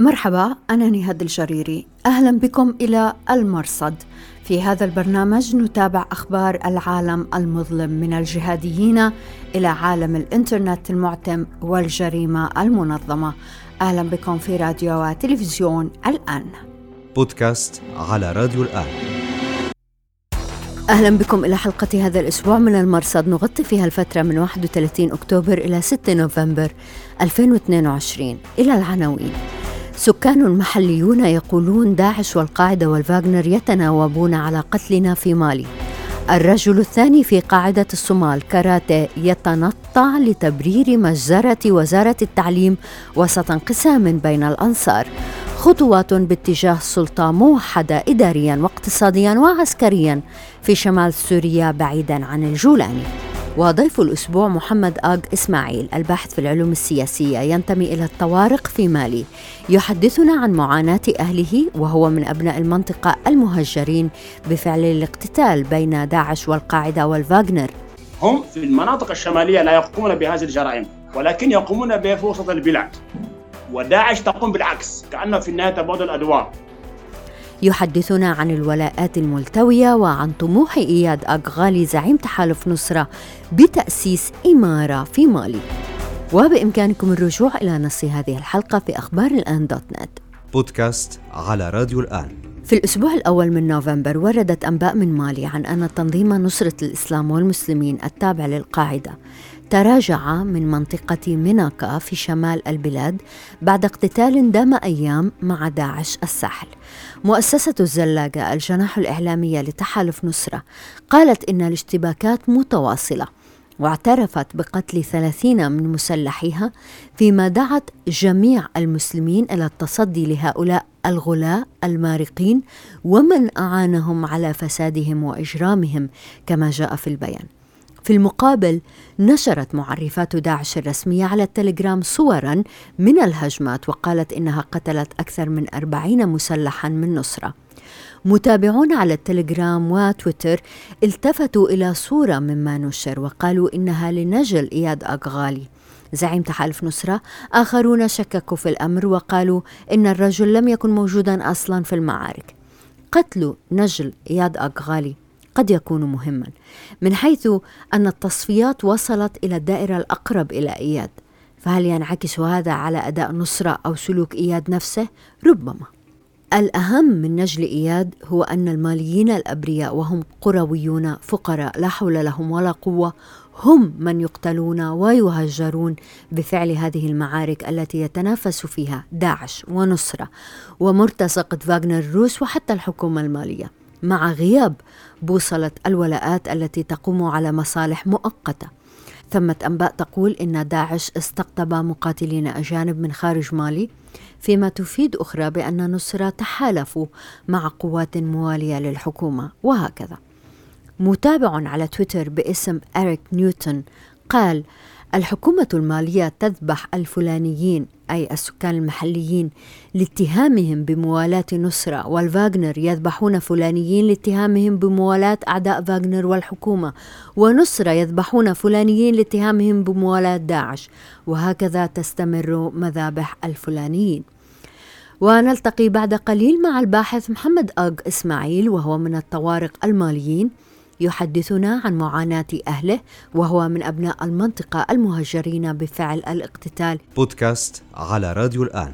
مرحبا أنا نهاد الجريري. أهلا بكم إلى المرصد. في هذا البرنامج نتابع أخبار العالم المظلم من الجهاديين إلى عالم الإنترنت المعتم والجريمة المنظمة. أهلا بكم في راديو وتلفزيون الآن. بودكاست على راديو الآن. أهلا بكم إلى حلقة هذا الأسبوع من المرصد. نغطي فيها الفترة من 31 أكتوبر إلى 6 نوفمبر 2022 إلى العناوين. سكان محليون يقولون داعش والقاعدة والفاغنر يتناوبون على قتلنا في مالي. الرجل الثاني في قاعدة الصومال كاراتيه يتنطع لتبرير مجزرة وزارة التعليم وسط انقسام بين الأنصار. خطوات باتجاه سلطة موحدة إداريا واقتصاديا وعسكريا في شمال سوريا بعيدا عن الجولاني وضيف الأسبوع محمد آغ إسماعيل الباحث في العلوم السياسية ينتمي إلى الطوارق في مالي. يحدثنا عن معاناة أهله وهو من أبناء المنطقة المهجرين بفعل الاقتتال بين داعش والقاعدة والفاغنر. هم في المناطق الشمالية لا يقومون بهذه الجرائم ولكن يقومون بها في وسط البلاد. وداعش تقوم بالعكس كأنه في النهاية تبادل الأدوار يحدثنا عن الولاءات الملتوية وعن طموح إياد أغالي زعيم تحالف نصرة بتأسيس إمارة في مالي. وبإمكانكم الرجوع إلى نص هذه الحلقة في أخبار الآن دوت نت. بودكاست على راديو الآن. في الأسبوع الأول من نوفمبر وردت أنباء من مالي عن أن تنظيم نصرة الإسلام والمسلمين التابع للقاعدة. تراجع من منطقة مناكا في شمال البلاد بعد اقتتال دام أيام مع داعش الساحل. مؤسسة الزلاقة الجناح الإعلامية لتحالف نصرة قالت إن الاشتباكات متواصلة واعترفت بقتل ثلاثين من مسلحيها فيما دعت جميع المسلمين إلى التصدي لهؤلاء الغلاة المارقين ومن أعانهم على فسادهم وإجرامهم كما جاء في البيان. في المقابل نشرت معرفات داعش الرسمية على التليجرام صورا من الهجمات وقالت إنها قتلت أكثر من أربعين مسلحا من نصرة. متابعون على التليجرام وتويتر التفتوا إلى صورة مما نشر وقالوا إنها لنجل إياد أغالي زعيم تحالف نصرة آخرون شككوا في الأمر وقالوا إن الرجل لم يكن موجودا أصلا في المعارك. قتل نجل إياد أغالي قد يكون مهما من حيث أن التصفيات وصلت إلى الدائرة الأقرب إلى إياد. فهل ينعكس هذا على أداء نصرة أو سلوك إياد نفسه؟ ربما. الأهم من نجل إياد هو أن الماليين الأبرياء وهم قرويون فقراء لا حول لهم ولا قوة. هم من يقتلون ويهجرون بفعل هذه المعارك التي يتنافس فيها داعش ونصرة ومرتزقة فاغنر الروس وحتى الحكومة المالية. مع غياب بوصلة الولاءات التي تقوم على مصالح مؤقتة. ثمة أنباء تقول إن داعش استقطب مقاتلين أجانب من خارج مالي فيما تفيد أخرى بأن نصرة تحالفوا مع قوات موالية للحكومة. وهكذا. متابع على تويتر باسم إريك نيوتن قال الحكومة المالية تذبح الفلانيين أي السكان المحليين لاتهامهم بموالاة نصرة والفاغنر يذبحون فلانيين لاتهامهم بموالاة أعداء فاغنر والحكومة ونصرة يذبحون فلانيين لاتهامهم بموالاة داعش وهكذا تستمر مذابح الفلانيين. ونلتقي بعد قليل مع الباحث محمد أغ إسماعيل وهو من الطوارق الماليين. يحدثنا عن معاناة أهله وهو من أبناء المنطقة المهجرين بفعل الاقتتال. بودكاست على راديو الآن.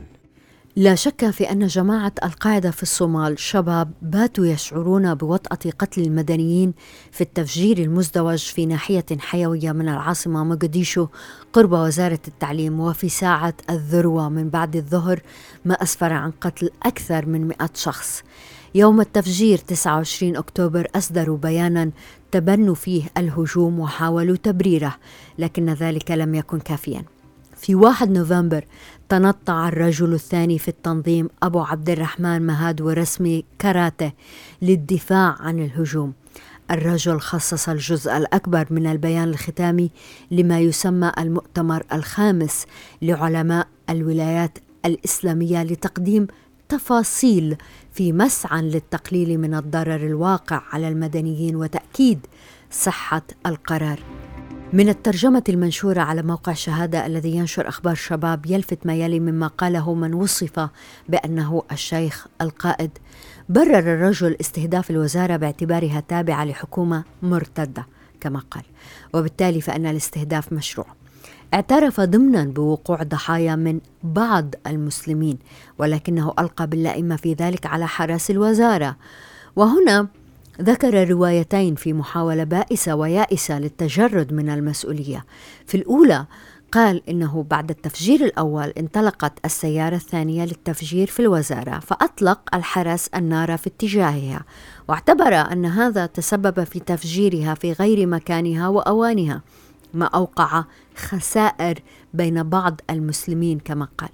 لا شك في أن جماعة القاعدة في الصومال شباب باتوا يشعرون بوطأة قتل المدنيين في التفجير المزدوج في ناحية حيوية من العاصمة مقديشو قرب وزارة التعليم وفي ساعة الذروة من بعد الظهر ما أسفر عن قتل أكثر من مئة شخص. يوم التفجير 29 أكتوبر أصدروا بيانا تبنوا فيه الهجوم وحاولوا تبريره لكن ذلك لم يكن كافيا. في 1 نوفمبر تنطع الرجل الثاني في التنظيم أبو عبد الرحمن مهاد ورسمي كاراتيه للدفاع عن الهجوم. الرجل خصص الجزء الأكبر من البيان الختامي لما يسمى المؤتمر الخامس لعلماء الولايات الإسلامية لتقديم تفاصيل في مسعى للتقليل من الضرر الواقع على المدنيين وتأكيد صحة القرار. من الترجمة المنشورة على موقع شهادة الذي ينشر أخبار شباب يلفت ما يلي مما قاله من وصف بأنه الشيخ القائد. برر الرجل استهداف الوزارة باعتبارها تابعة لحكومة مرتدة كما قال. وبالتالي فإن الاستهداف مشروع. اعترف ضمنا بوقوع ضحايا من بعض المسلمين ولكنه ألقى باللائمة في ذلك على حرس الوزارة. وهنا ذكر روايتين في محاولة بائسة ويائسة للتجرد من المسؤولية. في الأولى قال إنه بعد التفجير الأول انطلقت السيارة الثانية للتفجير في الوزارة فأطلق الحرس النار في اتجاهها. واعتبر أن هذا تسبب في تفجيرها في غير مكانها وأوانها ما أوقع خسائر بين بعض المسلمين كما قال.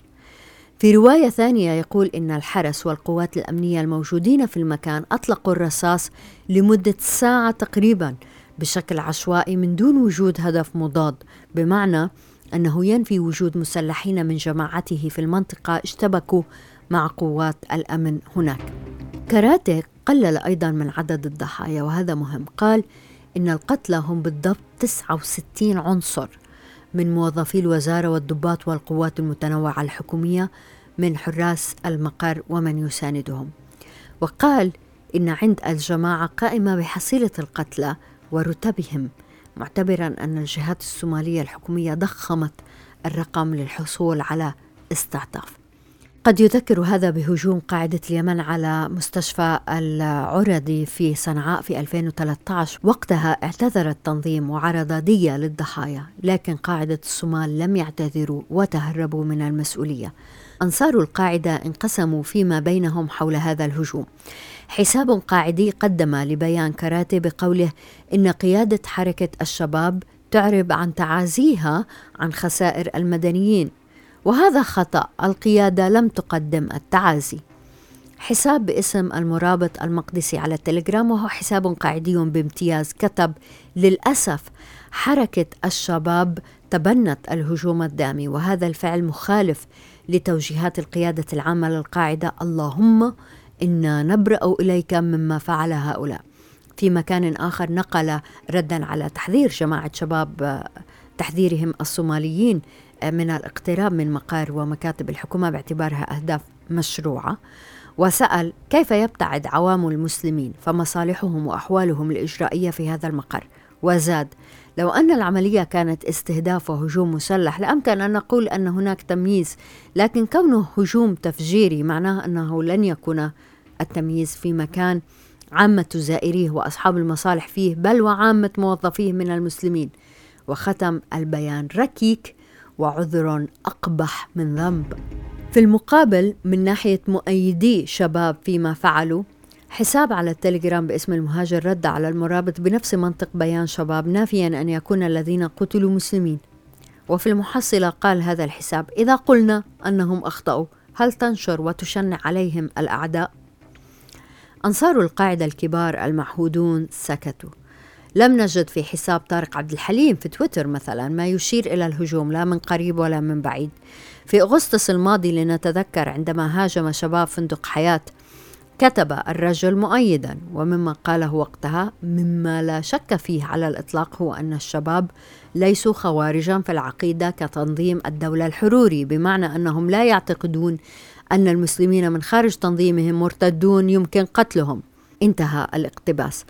في رواية ثانية يقول إن الحرس والقوات الأمنية الموجودين في المكان أطلقوا الرصاص لمدة ساعة تقريبا بشكل عشوائي من دون وجود هدف مضاد بمعنى أنه ينفي وجود مسلحين من جماعته في المنطقة اشتبكوا مع قوات الأمن هناك. كراتي قلل أيضا من عدد الضحايا وهذا مهم، قال إن القتلى هم بالضبط 69 عنصر. من موظفي الوزارة والضباط والقوات المتنوعة الحكومية من حراس المقر ومن يساندهم. وقال إن عند الجماعة قائمة بحصيلة القتلى ورتبهم معتبرا أن الجهات الصومالية الحكومية ضخمت الرقم للحصول على استعطاف قد يذكر هذا بهجوم قاعدة اليمن على مستشفى العرضي في صنعاء في 2013 وقتها اعتذر التنظيم وعرض دية للضحايا لكن قاعدة الصومال لم يعتذروا وتهربوا من المسؤولية. أنصار القاعدة انقسموا فيما بينهم حول هذا الهجوم. حساب قاعدي قدم لبيان كراتي بقوله إن قيادة حركة الشباب تعرب عن تعازيها عن خسائر المدنيين. وهذا خطأ القيادة لم تقدم التعازي. حساب باسم المرابط المقدسي على التليجرام وهو حساب قاعدي بامتياز كتب للأسف حركة الشباب تبنت الهجوم الدامي وهذا الفعل مخالف لتوجيهات القيادة العامة للقاعدة. اللهم إنا نبرأ إليك مما فعل هؤلاء. في مكان آخر نقل ردا على تحذير جماعة شباب تحذيرهم الصوماليين من الاقتراب من مقار ومكاتب الحكومة باعتبارها أهداف مشروعة وسأل كيف يبتعد عوام المسلمين فمصالحهم وأحوالهم الإجرائية في هذا المقر؟ وزاد لو أن العملية كانت استهداف وهجوم مسلح لأمكن أن نقول أن هناك تمييز لكن كونه هجوم تفجيري معناه أنه لن يكون التمييز في مكان عامة زائريه وأصحاب المصالح فيه بل وعامة موظفيه من المسلمين. وختم البيان. ركيك وعذر أقبح من ذنب. في المقابل من ناحية مؤيدي شباب فيما فعلوا حساب على التليجرام باسم المهاجر رد على المرابط بنفس منطق بيان شباب نافيا أن يكون الذين قتلوا مسلمين. وفي المحصلة قال هذا الحساب إذا قلنا أنهم أخطأوا هل تنشر وتشنع عليهم الأعداء؟ أنصار القاعدة الكبار المعهودون سكتوا. لم نجد في حساب طارق عبد الحليم في تويتر مثلا ما يشير إلى الهجوم لا من قريب ولا من بعيد. في أغسطس الماضي لنتذكر عندما هاجم شباب فندق حياة كتب الرجل مؤيدا ومما قاله وقتها مما لا شك فيه على الإطلاق هو أن الشباب ليسوا خوارجا في العقيدة كتنظيم الدولة الحروري بمعنى أنهم لا يعتقدون أن المسلمين من خارج تنظيمهم مرتدون يمكن قتلهم. انتهى الاقتباس.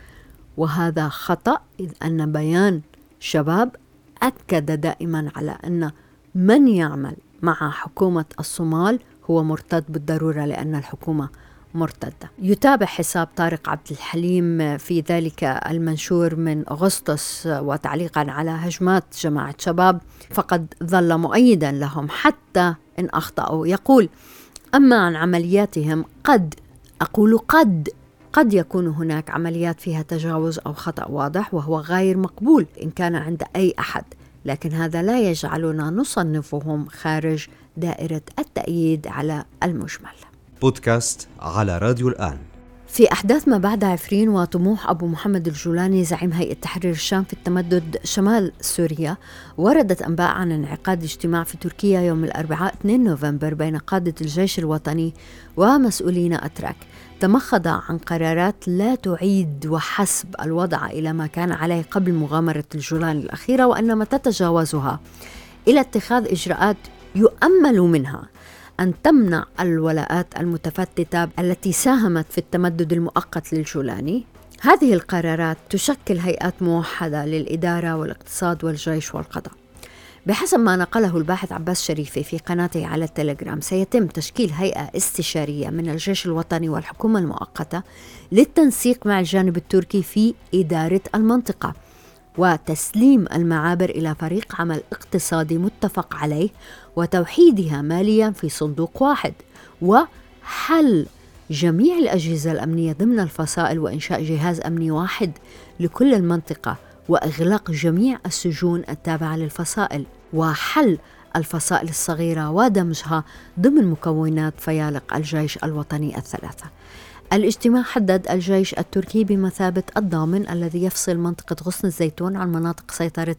وهذا خطأ إذ أن بيان شباب أكد دائما على أن من يعمل مع حكومة الصومال هو مرتد بالضرورة لأن الحكومة مرتدة. يتابع حساب طارق عبد الحليم في ذلك المنشور من أغسطس وتعليقا على هجمات جماعة شباب. فقد ظل مؤيدا لهم حتى إن أخطأوا. يقول أما عن عملياتهم قد أقول قد قد يكون هناك عمليات فيها تجاوز أو خطأ واضح وهو غير مقبول إن كان عند أي أحد لكن هذا لا يجعلنا نصنفهم خارج دائرة التأييد على المجمل. بودكاست على راديو الآن. في أحداث ما بعد عفرين وطموح أبو محمد الجولاني زعيم هيئة تحرير الشام في التمدد شمال سوريا وردت أنباء عن انعقاد اجتماع في تركيا يوم الأربعاء 2 نوفمبر بين قادة الجيش الوطني ومسؤولين أتراك. تمخض عن قرارات لا تعيد وحسب الوضع إلى ما كان عليه قبل مغامرة الجولان الأخيرة وإنما تتجاوزها إلى اتخاذ إجراءات يؤمل منها أن تمنع الولاءات المتفتتة التي ساهمت في التمدد المؤقت للجولاني هذه القرارات تشكل هيئات موحدة للإدارة والاقتصاد والجيش والقضاء. بحسب ما نقله الباحث عباس شريفي في قناته على التليجرام سيتم تشكيل هيئة استشارية من الجيش الوطني والحكومة المؤقتة للتنسيق مع الجانب التركي في إدارة المنطقة وتسليم المعابر إلى فريق عمل اقتصادي متفق عليه وتوحيدها ماليا في صندوق واحد وحل جميع الأجهزة الأمنية ضمن الفصائل وإنشاء جهاز أمني واحد لكل المنطقة. وأغلاق جميع السجون التابعة للفصائل وحل الفصائل الصغيرة ودمجها ضمن مكونات فيالق الجيش الوطني الثلاثة. الاجتماع حدد الجيش التركي بمثابة الضامن الذي يفصل منطقة غصن الزيتون عن مناطق سيطرة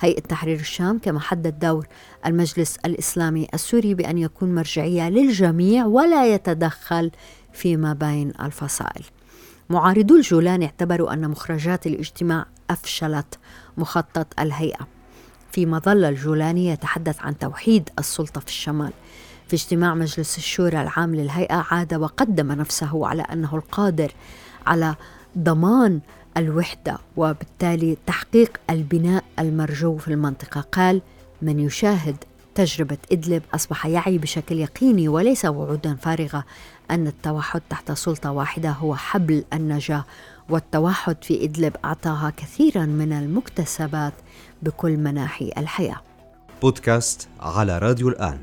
هيئة تحرير الشام كما حدد دور المجلس الإسلامي السوري بأن يكون مرجعية للجميع ولا يتدخل فيما بين الفصائل. معارضو الجولان اعتبروا أن مخرجات الاجتماع أفشلت مخطط الهيئة. فيما ظل الجولاني يتحدث عن توحيد السلطة في الشمال. في اجتماع مجلس الشورى العام للهيئة عاد وقدم نفسه على أنه القادر على ضمان الوحدة وبالتالي تحقيق البناء المرجو في المنطقة. قال من يشاهد تجربة إدلب أصبح يعي بشكل يقيني وليس وعودا فارغة أن التوحد تحت سلطة واحدة هو حبل النجاة والتوحد في إدلب أعطاها كثيرا من المكتسبات بكل مناحي الحياة. بودكاست على راديو الآن.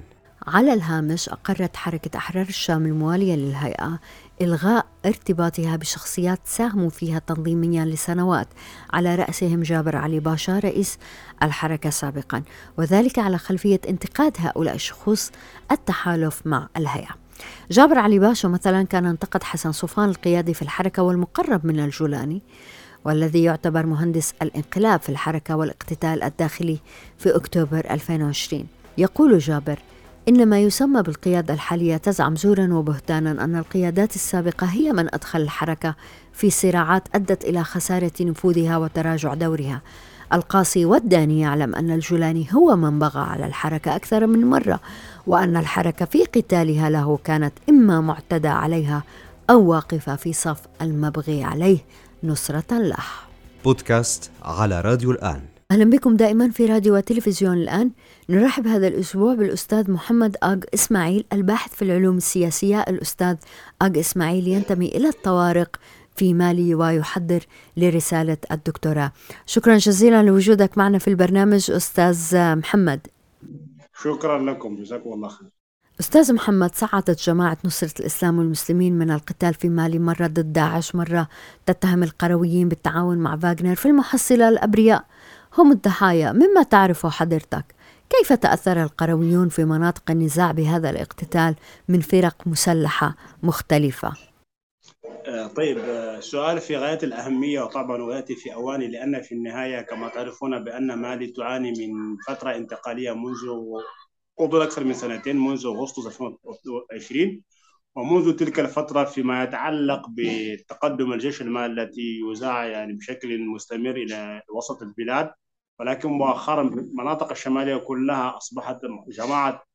على الهامش أقرت حركة أحرار الشام الموالية للهيئة إلغاء ارتباطها بشخصيات ساهموا فيها تنظيميا لسنوات. على رأسهم جابر علي باشا رئيس الحركة سابقا. وذلك على خلفية انتقاد هؤلاء الشخوص التحالف مع الهيئة. جابر علي باشا مثلا كان انتقد حسن صوفان القيادي في الحركة والمقرب من الجولاني والذي يعتبر مهندس الانقلاب في الحركة والاقتتال الداخلي في أكتوبر 2020 يقول جابر إن ما يسمى بالقيادة الحالية تزعم زورا وبهتانا أن القيادات السابقة هي من أدخل الحركة في صراعات أدت إلى خسارة نفوذها وتراجع دورها. القاصي والداني يعلم أن الجولاني هو من بغى على الحركة أكثر من مرة وأن الحركة في قتالها له كانت إما معتدى عليها أو واقفة في صف المبغي عليه. نصرة له بودكاست على راديو الآن. أهلا بكم دائما في راديو وتلفزيون الآن. نرحب هذا الأسبوع بالأستاذ محمد أغ إسماعيل الباحث في العلوم السياسية. الأستاذ أغ إسماعيل ينتمي إلى الطوارق في مالي ويحضر لرسالة الدكتوراه. شكرا جزيلا لوجودك معنا في البرنامج أستاذ محمد. شكرا لكم جزاكم الله خير. أستاذ محمد صعدت جماعة نصرة الإسلام والمسلمين من القتال في مالي مرة ضد داعش مرة تتهم القرويين بالتعاون مع فاغنر في المحصلة الأبرياء. هم الضحايا مما تعرفه حضرتك. كيف تأثر القرويون في مناطق النزاع بهذا الاقتتال من فرق مسلحة مختلفة؟ آه، طيب آه، سؤال في غاية الأهمية وطبعا ويأتي في أواني لأن في النهاية كما تعرفون بأن مالي تعاني من فترة انتقالية منذ قبل أكثر من سنتين منذ أغسطس 2020 ومنذ تلك الفترة فيما يتعلق بتقدم الجيش المالي التي يذاع يعني بشكل مستمر إلى وسط البلاد ولكن مؤخرا المناطق الشمالية كلها أصبحت جماعة آه،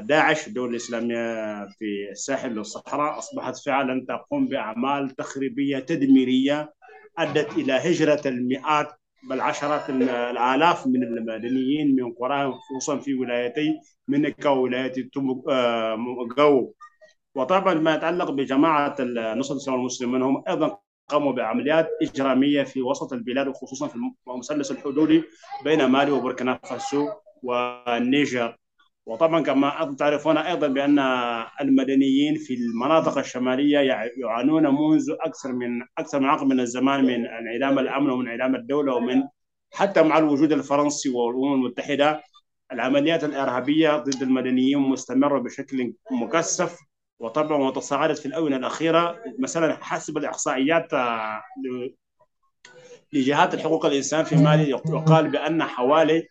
داعش الدولة الإسلامية في الساحل والصحراء أصبحت فعلا تقوم بأعمال تخريبية تدميرية أدت إلى هجرة المئات بل عشرات الآلاف من المدنيين من قراهم خصوصا في ولايتي منكا وولاية جو وطبعا ما يتعلق بجماعة نصرة الإسلام المسلمين هم أيضا قاموا بعمليات إجرامية في وسط البلاد وخصوصا في المثلث الحدودي بين مالي وبوركينا فاسو والنيجر. وطبعا كما تعرفون أيضا بأن المدنيين في المناطق الشمالية يعانون منذ أكثر من أكثر من عقد من الزمان من انعدام الأمن ومن انعدام الدولة ومن حتى مع الوجود الفرنسي والأمم المتحدة العمليات الإرهابية ضد المدنيين مستمرة بشكل مكثف وطبعا وتصاعدت في الآونة الأخيرة مثلا حسب الإحصائيات لجهات الحقوق الإنسان في مالي يقال بأن حوالي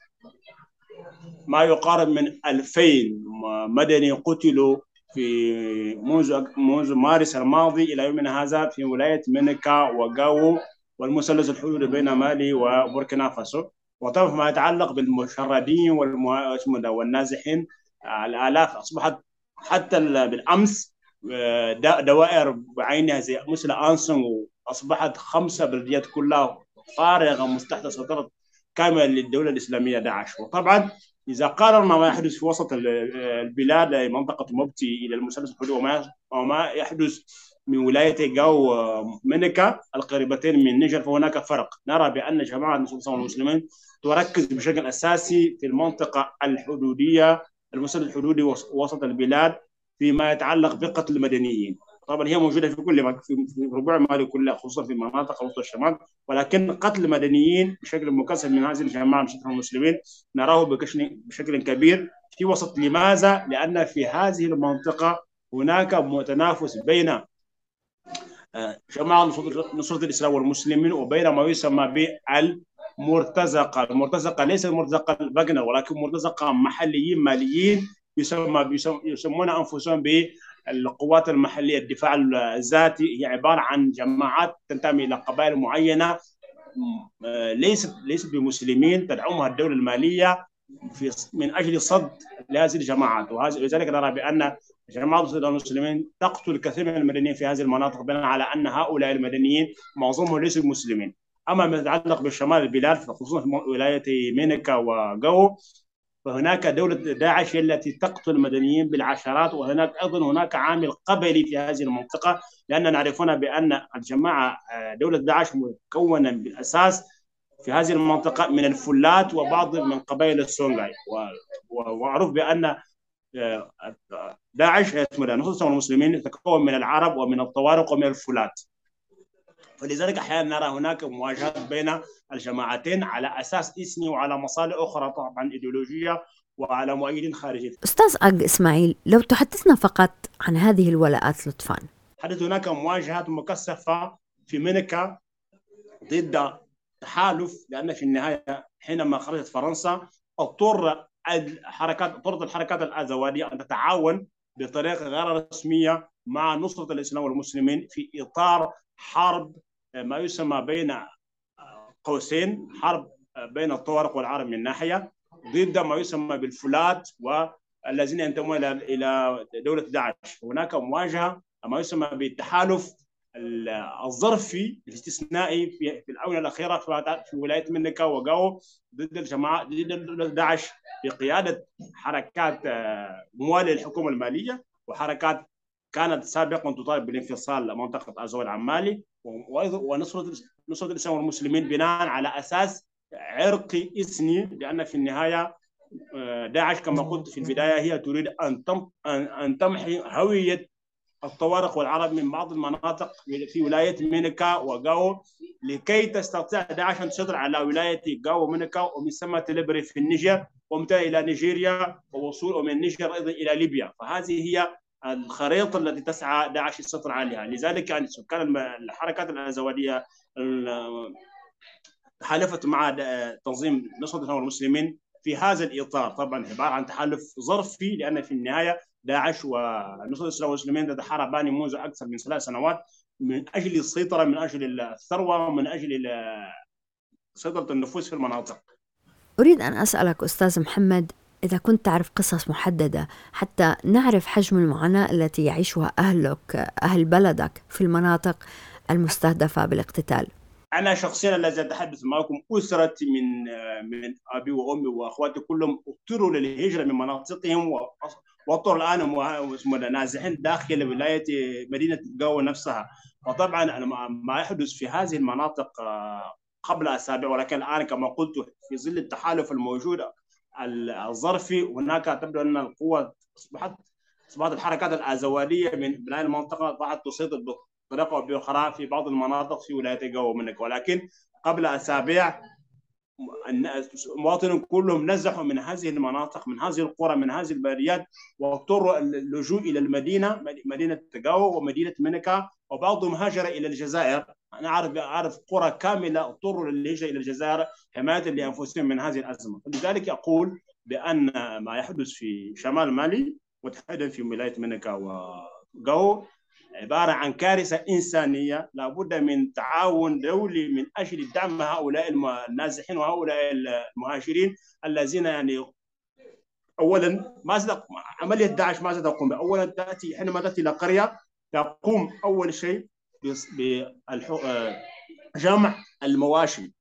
ما يقارب من 2000 مدني قتلوا في منذ منذ مارس الماضي إلى يومنا هذا في ولاية منكا وغاو والمثلث الحدودي بين مالي وبوركينا فاسو. وطبعا فيما يتعلق بالمشردين والنازحين الآلاف أصبحت حتى بالأمس دوائر بعينها زي مثل أنسون أصبحت خمسة بلديات كلها فارغة مستحدثة سيطره كاملة للدولة الإسلامية داعش. وطبعا إذا قارنا ما يحدث في وسط البلاد منطقة مبتي إلى المثلث الحدودي وما وما يحدث من ولاية جو منكا القريبتين من نيجر فهناك فرق. نرى جماعة النصارى المسلمين تركز بشكل أساسي في المنطقة الحدودية المثلث الحدودي وسط البلاد فيما يتعلق بقتل المدنيين. طبعا هي موجودة في كل في ربوع مالي كلها خصوصا في مناطق وسط الشمال ولكن قتل المدنيين بشكل مكثف من هذه الجماعة من المسلمين نراه بشكل كبير في وسط. لماذا؟ لأن في هذه المنطقة هناك متنافس بين آه، جماعة نصرة الإسلام والمسلمين وبين ما يسمى بالمرتزقة، المرتزقة ليس المرتزقة البجنر ولكن مرتزقة محليين ماليين يسمى يسمون أنفسهم بالقوات المحلية الدفاع الذاتي هي عبارة عن جماعات تنتمي إلى قبائل معينة ليست ليست بمسلمين تدعمها الدولة المالية في من أجل صد لهذه الجماعات. ولذلك نرى بأن جماعة المسلمين تقتل كثير من المدنيين في هذه المناطق بناء على أن هؤلاء المدنيين معظمهم ليسوا مسلمين. أما ما يتعلق بشمال البلاد خصوصا في ولاية مينكا وجو فهناك دولة داعش هي التي تقتل المدنيين بالعشرات وهناك أيضا هناك عامل قبلي في هذه المنطقة لأننا نعرفون بأن الجماعة آه، دولة داعش مكونة بالأساس في هذه المنطقة من الفلات وبعض من قبائل السونغاي. ومعروف بأن آه، داعش اسمه نصوص المسلمين تتكون من العرب ومن الطوارق ومن الفلات. فلذلك أحيانا نرى هناك مواجهات بين الجماعتين على أساس إثني وعلى مصالح أخرى طبعا إيديولوجية وعلى مؤيدين خارجيين. أستاذ اج إسماعيل لو تحدثنا فقط عن هذه الولاءات لطفا. حدث هناك مواجهات مكثفة في منكا ضد تحالف لأن في النهاية حينما خرجت فرنسا اضطر الحركات اضطرت الحركات الازواديه أن تتعاون بطريقه غير رسمية مع نصرة الإسلام والمسلمين في إطار حرب ما يسمى بين قوسين حرب بين الطوارق والعرب من ناحية ضد ما يسمى بالفلات والذين ينتمون إلى دولة داعش. هناك مواجهة ما يسمى بالتحالف الظرفي الاستثنائي في الآونة الأخيرة في ولايه منكا وغاو ضد الجماعه ضد داعش بقياده حركات مواليه للحكومه المالية وحركات كانت سابقا تطالب بالانفصال منطقة أزواد عن مالي ونصرة نصرة الإسلام والمسلمين بناء على أساس عرقي اثني لأن في النهاية آه، داعش كما قلت في البداية هي تريد أن ان تمحي هوية الطوارق والعرب من بعض المناطق في ولاية مينكا وغاو لكي تستطيع داعش أن تسيطر على ولاية غاو ومينكا ومن ثم تيلابيري في النيجر ومتى إلى نيجيريا ووصول ومن النيجر أيضا إلى ليبيا. فهذه هي الخريطة التي تسعى داعش السيطره عليها لذلك يعني سكان الحركات الأزوادية تحالفت مع تنظيم نصره الاسلام والمسلمين في هذا الإطار طبعا عبارة عن تحالف ظرفي لأن في النهاية داعش ونصره الإسلام والمسلمين تتحاربان منذ أكثر من ثلاث سنوات من أجل السيطرة من أجل الثروة من أجل سيطرة النفوس في المناطق. أريد أن أسألك أستاذ محمد إذا كنت تعرف قصص محددة حتى نعرف حجم المعاناة التي يعيشها أهلك أهل بلدك في المناطق المستهدفة بالاقتتال. أنا شخصيا الذي أتحدث معكم أسرتي من من أبي وأمي وأخواتي كلهم اضطروا للهجرة من مناطقهم واضطروا الآن نازحين داخل ولاية مدينة الجو نفسها. وطبعا ما يحدث في هذه المناطق قبل أسابيع ولكن الآن كما قلت في ظل التحالف الموجود الظرفي. هناك تبدو أن القوة اصبحت أصبحت الحركات الأزوالية من بناء المنطقة اصبحت تسيطر بطريقة أو باخرى في بعض المناطق في ولاية جو منك. ولكن قبل أسابيع المواطنين كلهم نزحوا من هذه المناطق من هذه القرى من هذه البلديات واضطروا اللجوء إلى المدينة مدينة تقاو ومدينة منكا وبعضهم هاجر إلى الجزائر. أنا اعرف أعرف قرى كاملة اضطروا للهجرة إلى الجزائر حماية لأنفسهم من هذه الأزمة. لذلك أقول بأن ما يحدث في شمال مالي وتحديدا في ولاية منكا وقو عبارة عن كارثة إنسانية لابد من تعاون دولي من أجل دعم هؤلاء النازحين وهؤلاء المهاجرين الذين يعني أولا ماذا عملية داعش ماذا تقوم أولا تأتي حينما تأتي إلى قرية تقوم أول شيء بجمع المواشي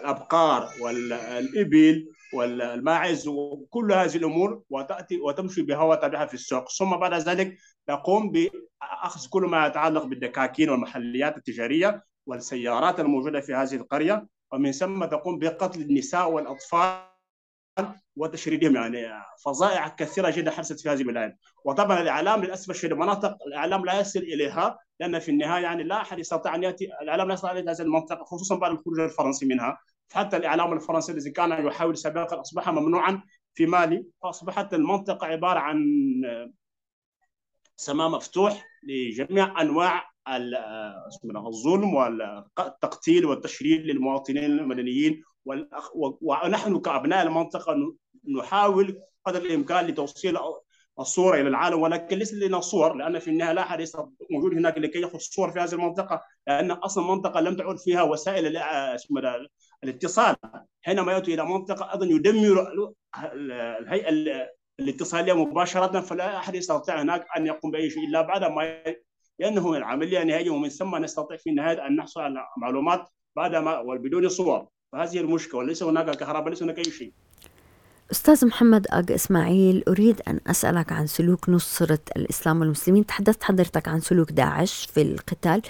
الأبقار والإبل والماعز وكل هذه الأمور وتأتي وتمشي بها وتبيعها في السوق. ثم بعد ذلك تقوم باخذ كل ما يتعلق بالدكاكين والمحليات التجارية والسيارات الموجودة في هذه القرية ومن ثم تقوم بقتل النساء والأطفال وتشريدهم. يعني فظائع كثيرة جدا حدثت في هذه البلاد وطبعا الإعلام للأسف الشديد مناطق الإعلام لا يصل إليها لأن في النهاية يعني لا أحد يستطيع أن يأتي الإعلام لا يستطيع إلى هذه المنطقة خصوصا بعد الخروج الفرنسي منها. حتى الإعلام الفرنسي الذي كان يحاول سابقا أصبح ممنوعا في مالي فأصبحت المنطقة عبارة عن سماء مفتوح لجميع أنواع الظلم والتقتيل والتشريد للمواطنين المدنيين ونحن كأبناء المنطقة نحاول قدر الإمكان لتوصيل الصورة إلى العالم ولكن ليس لنا صور لأن في النهاية لا احد موجود هناك لكي ياخذ صور في هذه المنطقة لأن أصلا منطقه لم تعد فيها وسائل الاتصال. حينما يأتي إلى منطقة أيضا يدمر الهيئة الاتصاليه مباشرة فلا أحد يستطيع هناك أن يقوم بأي شيء إلا بعد ما لأنه العملية نهائيه ومن ثم نستطيع في النهاية أن نحصل على معلومات بعد ما وبدون صور. فهذه المشكلة وليس هناك كهرباء ليس هناك أي شيء. أستاذ محمد أج إسماعيل أريد أن أسألك عن سلوك نصرة الإسلام والمسلمين. تحدثت حضرتك عن سلوك داعش في القتال.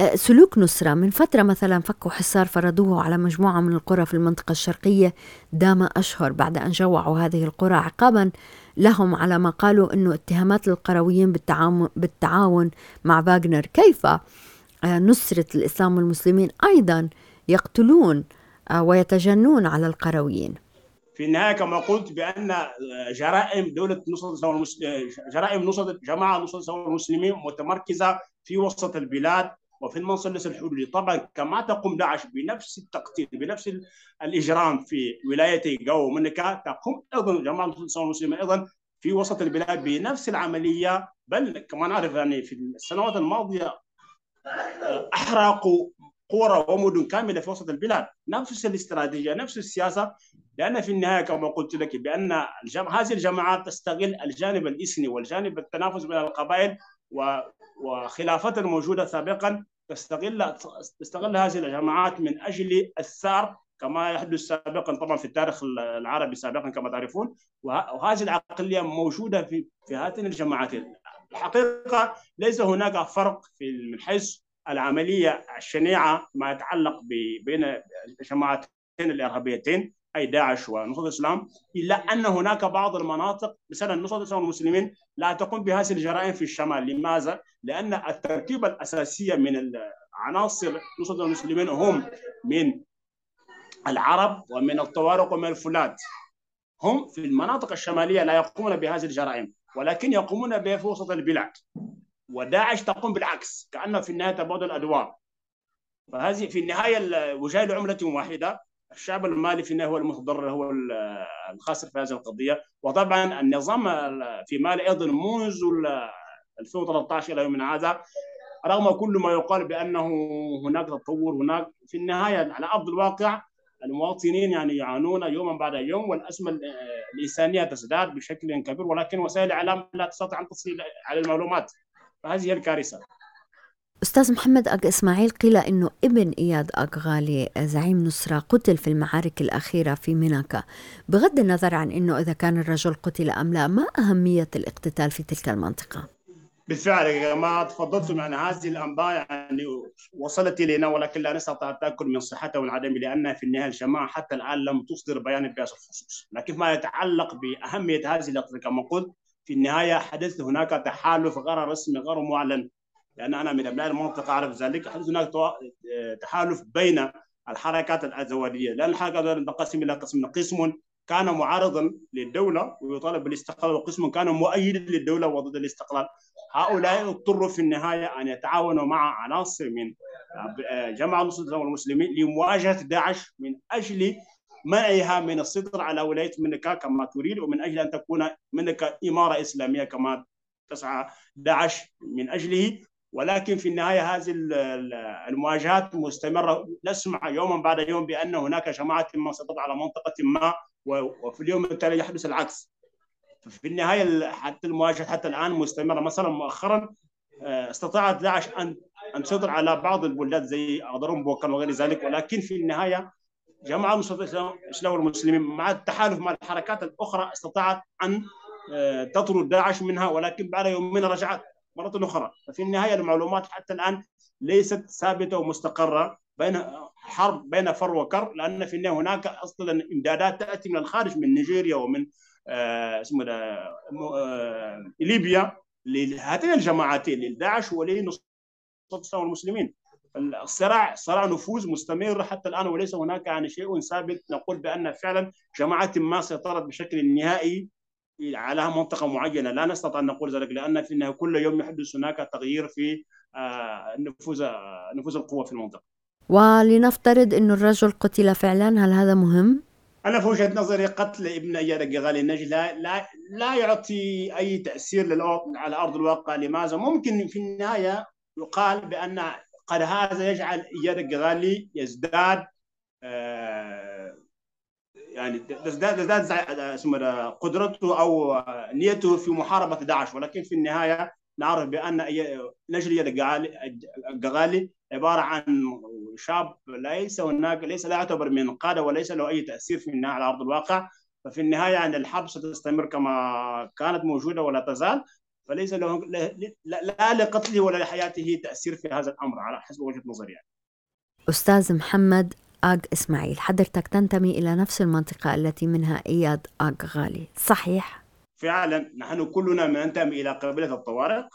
أه، سلوك نصرة من فترة مثلا فكوا حصار فرضوه على مجموعة من القرى في المنطقة الشرقية دام أشهر بعد أن جوعوا هذه القرى عقابا لهم على ما قالوا أنه اتهامات للقرويين بالتعاون مع فاغنر كيف أه، نصرة الإسلام والمسلمين أيضا يقتلون أه، ويتجنون على القرويين؟ في النهاية كما قلت بأن جرائم دولة نصره جرائم نصره جماعة نصره المسلمين متمركزة في وسط البلاد وفي المثلث الحدودي طبعا كما تقوم داعش بنفس التقتيل بنفس الإجرام في ولايتي جو منكا تقوم أيضا جماعة نصره المسلمين أيضا في وسط البلاد بنفس العملية. بل كما نعرف يعني في السنوات الماضية أحرقوا قرى ومدن كاملة في وسط البلاد. نفس الاستراتيجية نفس السياسة لأن في النهاية كما قلت لك بأن الجم... هذه الجماعات تستغل الجانب الاثني والجانب التنافس بين القبائل و... وخلافات الموجوده سابقا تستغل تستغل هذه الجماعات من أجل الثار كما يحدث سابقا طبعا في التاريخ العربي سابقا كما تعرفون. وهذه العقلية موجودة في في هاتين الجماعتين الحقيقة ليس هناك فرق في من حيث العملية الشنيعة ما يتعلق بين الجماعتين الإرهابيتين. أي داعش ونصره الإسلام إلا أن هناك بعض المناطق مثلا نصره الإسلام والمسلمين لا تقوم بهذه الجرائم في الشمال، لماذا؟ لأن التركيبة الأساسية من عناصر نصره المسلمين هم من العرب ومن الطوارق ومن الفولاد هم في المناطق الشمالية لا يقومون بهذه الجرائم ولكن يقومون بها في وسط البلاد. وداعش تقوم بالعكس كأنه في النهاية تبادل الأدوار. فهذه في النهاية وجاء لعملة واحدة. الشعب المالي في النهاية هو المتضرر هو الخاسر في هذه القضية. وطبعا النظام في مالي أيضا منذ 2013 إلى يومنا هذا رغم كل ما يقال بأنه هناك تطور هناك في النهاية على أرض الواقع المواطنين يعني يعانون يوما بعد يوم والأزمة الإنسانية تزداد بشكل كبير ولكن وسائل الإعلام لا تستطيع أن تصل على المعلومات. فهذه الكارثة. أستاذ محمد أج إسماعيل قيل أنه ابن إياد أج غالي زعيم نصرة قتل في المعارك الأخيرة في ميناكا. بغض النظر عن أنه إذا كان الرجل قتل أم لا ما أهمية الاقتتال في تلك المنطقة؟ بالفعل ما تفضلتم عن هذه الأنباء يعني وصلت إلينا ولكن لا نستطيع التاكد من صحتها والعدم لأن في النهاية الجماعه حتى الآن لم تصدر بيان بهذا الخصوص، لكن ما يتعلق بأهمية هذه اللقطه كما قلت في النهاية حدث هناك تحالف غير رسمي غير معلن. لأن أنا من أبناء المنطقة أعرف ذلك. حدث هناك تحالف بين الحركات الازواديه لأن الحركات تنقسم إلى قسم. قسم كان معارضا للدولة ويطالب بالاستقلال وقسم كان مؤيدا للدولة وضد الاستقلال. هؤلاء اضطروا في النهاية أن يتعاونوا مع عناصر من جماعة نصره المسلمين لمواجهة داعش من أجل منعها من السيطره على ولاية منكا كما تريد ومن أجل أن تكون منكا إمارة إسلامية كما تسعى داعش من أجله. ولكن في النهاية هذه المواجهات مستمرة. نسمع يوما بعد يوم بأن هناك جماعة ما سيطرت على منطقة ما وفي اليوم التالي يحدث العكس. في النهاية حتى المواجهة حتى الآن مستمرة. مثلا مؤخرا آه، استطاعت داعش ان أن تسيطر على بعض البلدات زي أغدرون بوكان وغير ذلك. ولكن في النهاية جماعة الإسلام والمسلمين مع التحالف مع الحركات الأخرى استطاعت أن آه، تطرد داعش منها. ولكن بعد يومين رجعت مرة أخرى. ففي النهاية المعلومات حتى الآن ليست ثابتة ومستقرة بين حرب بين فر وكر لأن في النهاية هناك أصلا إمدادات تأتي من الخارج من نيجيريا ومن آه اسمه آه ليبيا لهاتين الجماعتين للداعش ولنصرة المسلمين الصراع صراع نفوذ مستمر حتى الآن وليس هناك يعني شيء ثابت نقول بأن فعلا جماعة ما سيطرت بشكل نهائي على منطقة معينة لا نستطيع أن نقول ذلك لأن في النهاية كل يوم يحدث هناك تغيير في آه، نفوذ آه، نفوذ القوة في المنطقة ولنفترض أن الرجل قتل فعلا هل هذا مهم؟ أنا في وجهة نظري قتل ابن أياد الجغالي النجي لا, لا, لا يعطي أي تأثير على أرض الواقع لماذا؟ ممكن في النهاية يقال بأن قد هذا يجعل إياد الجغالي يزداد آه يعني تزداد تزداد اسمه قدرته أو نيته في محاربة داعش. ولكن في النهاية نعرف بأن نجل الجغالي عبارة عن شاب ليس هناك ليس لا يعتبر من قادة وليس له أي تأثير في النهاية على أرض الواقع. ففي النهاية يعني الحرب ستستمر كما كانت موجودة ولا تزال. فليس له لا لقتله ولا لحياته تأثير في هذا الأمر على حسب وجهة نظري يعني. أستاذ محمد آغ إسماعيل. حضرتك تنتمي إلى نفس المنطقة التي منها إياد آغ غالي. صحيح؟ فعلا نحن كلنا ننتمي إلى قبيلة الطوارق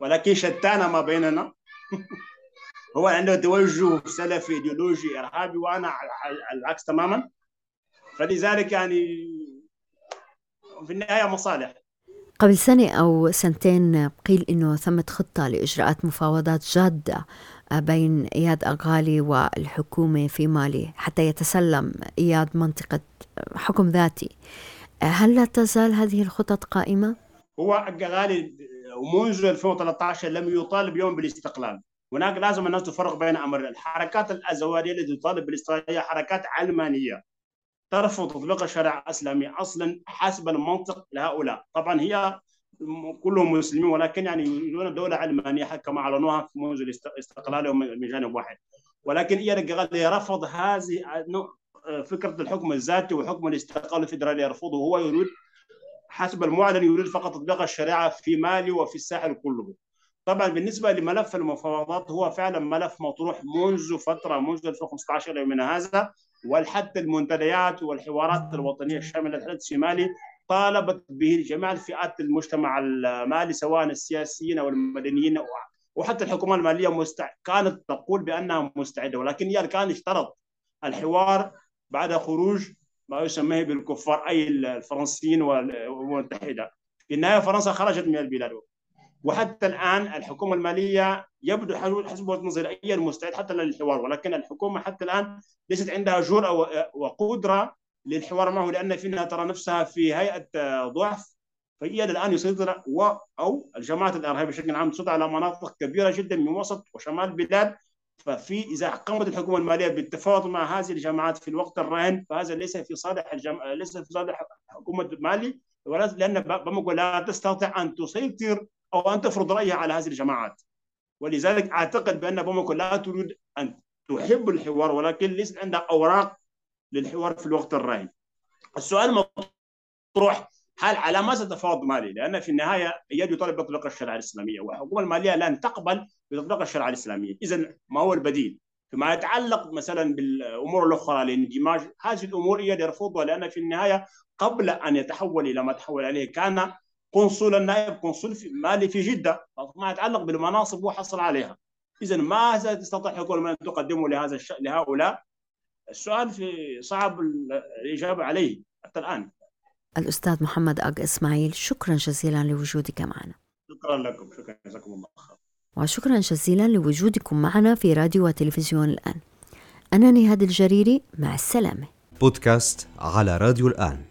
ولكن شتان ما بيننا. هو عنده توجه سلفي إيديولوجي إرهابي وأنا على العكس تماما. فلذلك يعني في النهاية مصالح. قبل سنة أو سنتين قيل أنه ثمت خطة لإجراءات مفاوضات جادة بين إياد أغالي والحكومة في مالي حتى يتسلم إياد منطقة حكم ذاتي. هل لا تزال هذه الخطط قائمة؟ هو أغالي منذ 2013 لم يطالب يوم بالاستقلال. هناك لازم الناس تفرق بين أمر الحركات الأزوارية التي تطالب بالاستقلال هي حركات علمانية. ترفض تطبيق الشريعة الإسلامية أصلا حسب المنطق لهؤلاء. طبعا هي كلهم مسلمين ولكن يعني يريدون دولة علمانية كما أعلنوها منذ استقلالهم من جانب واحد. ولكن الجغالي رفض هذه فكرة الحكم الذاتي وحكم الاستقلال الفدرالي يرفضه. هو يريد حسب المعلن يريد فقط تطبيق الشريعة في مالي وفي الساحل كله. طبعا بالنسبة لملف المفاوضات هو فعلا ملف مطروح منذ فترة منذ 2015 من هذا. وحتى المنتديات والحوارات الوطنية الشاملة الحدث في مالي طالبت به جميع الفئات المجتمع المالي سواء السياسيين أو المدنيين وحتى الحكومة المالية مستع... كانت تقول بأنها مستعدة. ولكن هي كان اشترط الحوار بعد خروج ما يسميه بالكفار أي الفرنسيين والمتحدة. في النهاية فرنسا خرجت من البلاد. وحتى الآن الحكومة المالية يبدو حسب وجهه نظري هي المستعد حتى للحوار ولكن الحكومة حتى الآن ليست عندها جرأه وقدرة للحوار معه لأن فينها ترى نفسها في هيئة ضعف فهي الان يسيطر و أو الجماعات الإرهابية بشكل عام تسيطر على مناطق كبيرة جدا من وسط وشمال البلاد. ففي إذا قامت الحكومة المالية بالتفاوض مع هذه الجماعات في الوقت الراهن فهذا ليس في صالح الجم... ليس في صالح حكومة مالي لأن بامكو لا تستطيع أن تسيطر أو أن تفرض رأيها على هذه الجماعات ولذلك أعتقد بأن بامكو لا تريد أن تحب الحوار ولكن ليست عندها أوراق للحوار في الوقت الراهن السؤال مطروح هل على ما ستفاوض مالي؟ لأن في النهاية يد يطالب بتطبيق الشريعة الإسلامية والحكومة المالية لن تقبل بتطبيق الشريعة الإسلامية، اذا ما هو البديل؟ فيما يتعلق مثلا بالأمور الأخرى الاندماج هذه الأمور هي يرفضها لأن في النهاية قبل أن يتحول إلى ما تحول عليه كان قنصل النائب قنصل في مالي في جدة. ما يتعلق بالمناصب هو حصل عليها. اذا ما ستستطيع حكومه ان تقدمه لهذا الش... لهؤلاء. السؤال في صعب الإجابة عليه حتى الآن. الأستاذ محمد أج إسماعيل شكرا جزيلا لوجودك معنا. شكرا لكم. شكرا. جزاكم الله خير وشكرا جزيلا لوجودكم معنا في راديو وتلفزيون الآن. أنا نهاد الجريري مع السلامة. بودكاست على راديو الآن.